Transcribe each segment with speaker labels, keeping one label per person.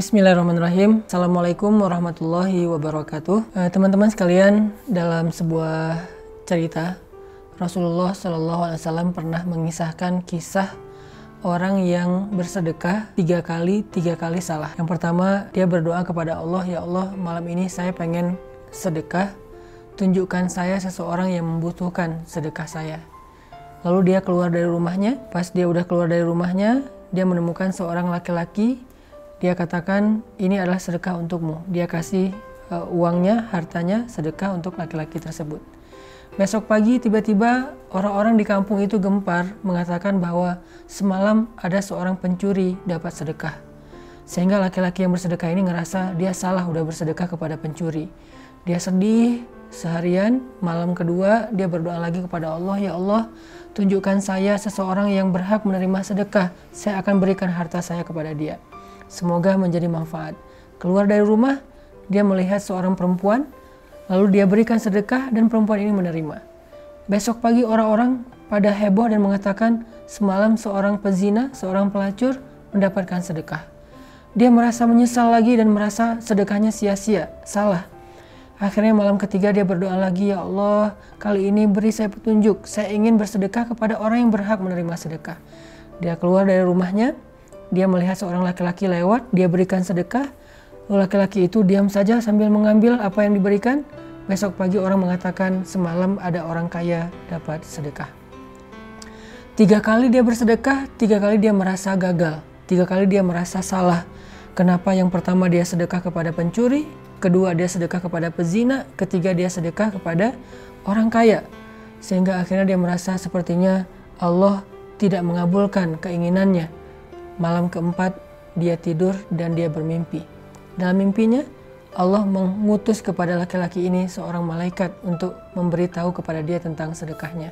Speaker 1: Bismillahirrahmanirrahim. Assalamualaikum warahmatullahi wabarakatuh. Eh, teman-teman sekalian, dalam sebuah cerita Rasulullah Shallallahu Alaihi Wasallam pernah mengisahkan kisah orang yang bersedekah tiga kali tiga kali salah. Yang pertama dia berdoa kepada Allah, ya Allah malam ini saya pengen sedekah, tunjukkan saya seseorang yang membutuhkan sedekah saya. Lalu dia keluar dari rumahnya, pas dia udah keluar dari rumahnya, dia menemukan seorang laki-laki dia katakan ini adalah sedekah untukmu. Dia kasih uh, uangnya, hartanya sedekah untuk laki-laki tersebut. Besok pagi tiba-tiba orang-orang di kampung itu gempar mengatakan bahwa semalam ada seorang pencuri dapat sedekah. Sehingga laki-laki yang bersedekah ini ngerasa dia salah udah bersedekah kepada pencuri. Dia sedih seharian, malam kedua dia berdoa lagi kepada Allah, ya Allah tunjukkan saya seseorang yang berhak menerima sedekah, saya akan berikan harta saya kepada dia. Semoga menjadi manfaat. Keluar dari rumah, dia melihat seorang perempuan, lalu dia berikan sedekah dan perempuan ini menerima. Besok pagi orang-orang pada heboh dan mengatakan semalam seorang pezina, seorang pelacur mendapatkan sedekah. Dia merasa menyesal lagi dan merasa sedekahnya sia-sia, salah. Akhirnya malam ketiga dia berdoa lagi, Ya Allah, kali ini beri saya petunjuk. Saya ingin bersedekah kepada orang yang berhak menerima sedekah. Dia keluar dari rumahnya, dia melihat seorang laki-laki lewat, dia berikan sedekah. Laki-laki itu diam saja sambil mengambil apa yang diberikan. Besok pagi orang mengatakan semalam ada orang kaya dapat sedekah. Tiga kali dia bersedekah, tiga kali dia merasa gagal, tiga kali dia merasa salah. Kenapa yang pertama dia sedekah kepada pencuri, kedua dia sedekah kepada pezina, ketiga dia sedekah kepada orang kaya. Sehingga akhirnya dia merasa sepertinya Allah tidak mengabulkan keinginannya Malam keempat dia tidur dan dia bermimpi. Dalam mimpinya Allah mengutus kepada laki-laki ini seorang malaikat untuk memberitahu kepada dia tentang sedekahnya.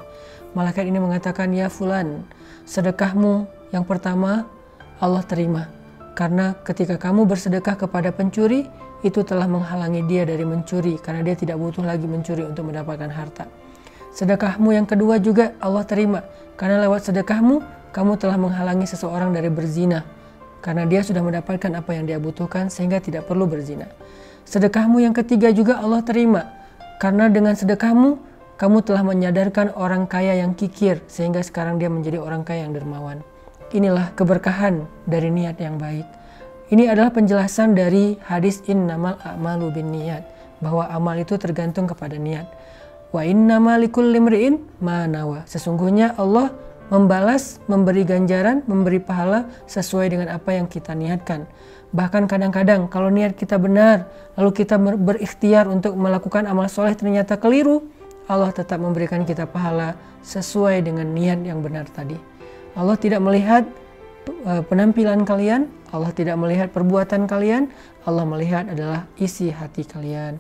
Speaker 1: Malaikat ini mengatakan, "Ya fulan, sedekahmu yang pertama Allah terima karena ketika kamu bersedekah kepada pencuri itu telah menghalangi dia dari mencuri karena dia tidak butuh lagi mencuri untuk mendapatkan harta. Sedekahmu yang kedua juga Allah terima karena lewat sedekahmu kamu telah menghalangi seseorang dari berzina karena dia sudah mendapatkan apa yang dia butuhkan sehingga tidak perlu berzina. Sedekahmu yang ketiga juga Allah terima karena dengan sedekahmu kamu telah menyadarkan orang kaya yang kikir sehingga sekarang dia menjadi orang kaya yang dermawan. Inilah keberkahan dari niat yang baik. Ini adalah penjelasan dari hadis innamal a'malu bin niat bahwa amal itu tergantung kepada niat. Wa innamal likulli imri'in manawa. Sesungguhnya Allah membalas, memberi ganjaran, memberi pahala sesuai dengan apa yang kita niatkan. Bahkan kadang-kadang kalau niat kita benar, lalu kita berikhtiar untuk melakukan amal soleh ternyata keliru, Allah tetap memberikan kita pahala sesuai dengan niat yang benar tadi. Allah tidak melihat e, penampilan kalian, Allah tidak melihat perbuatan kalian, Allah melihat adalah isi hati kalian.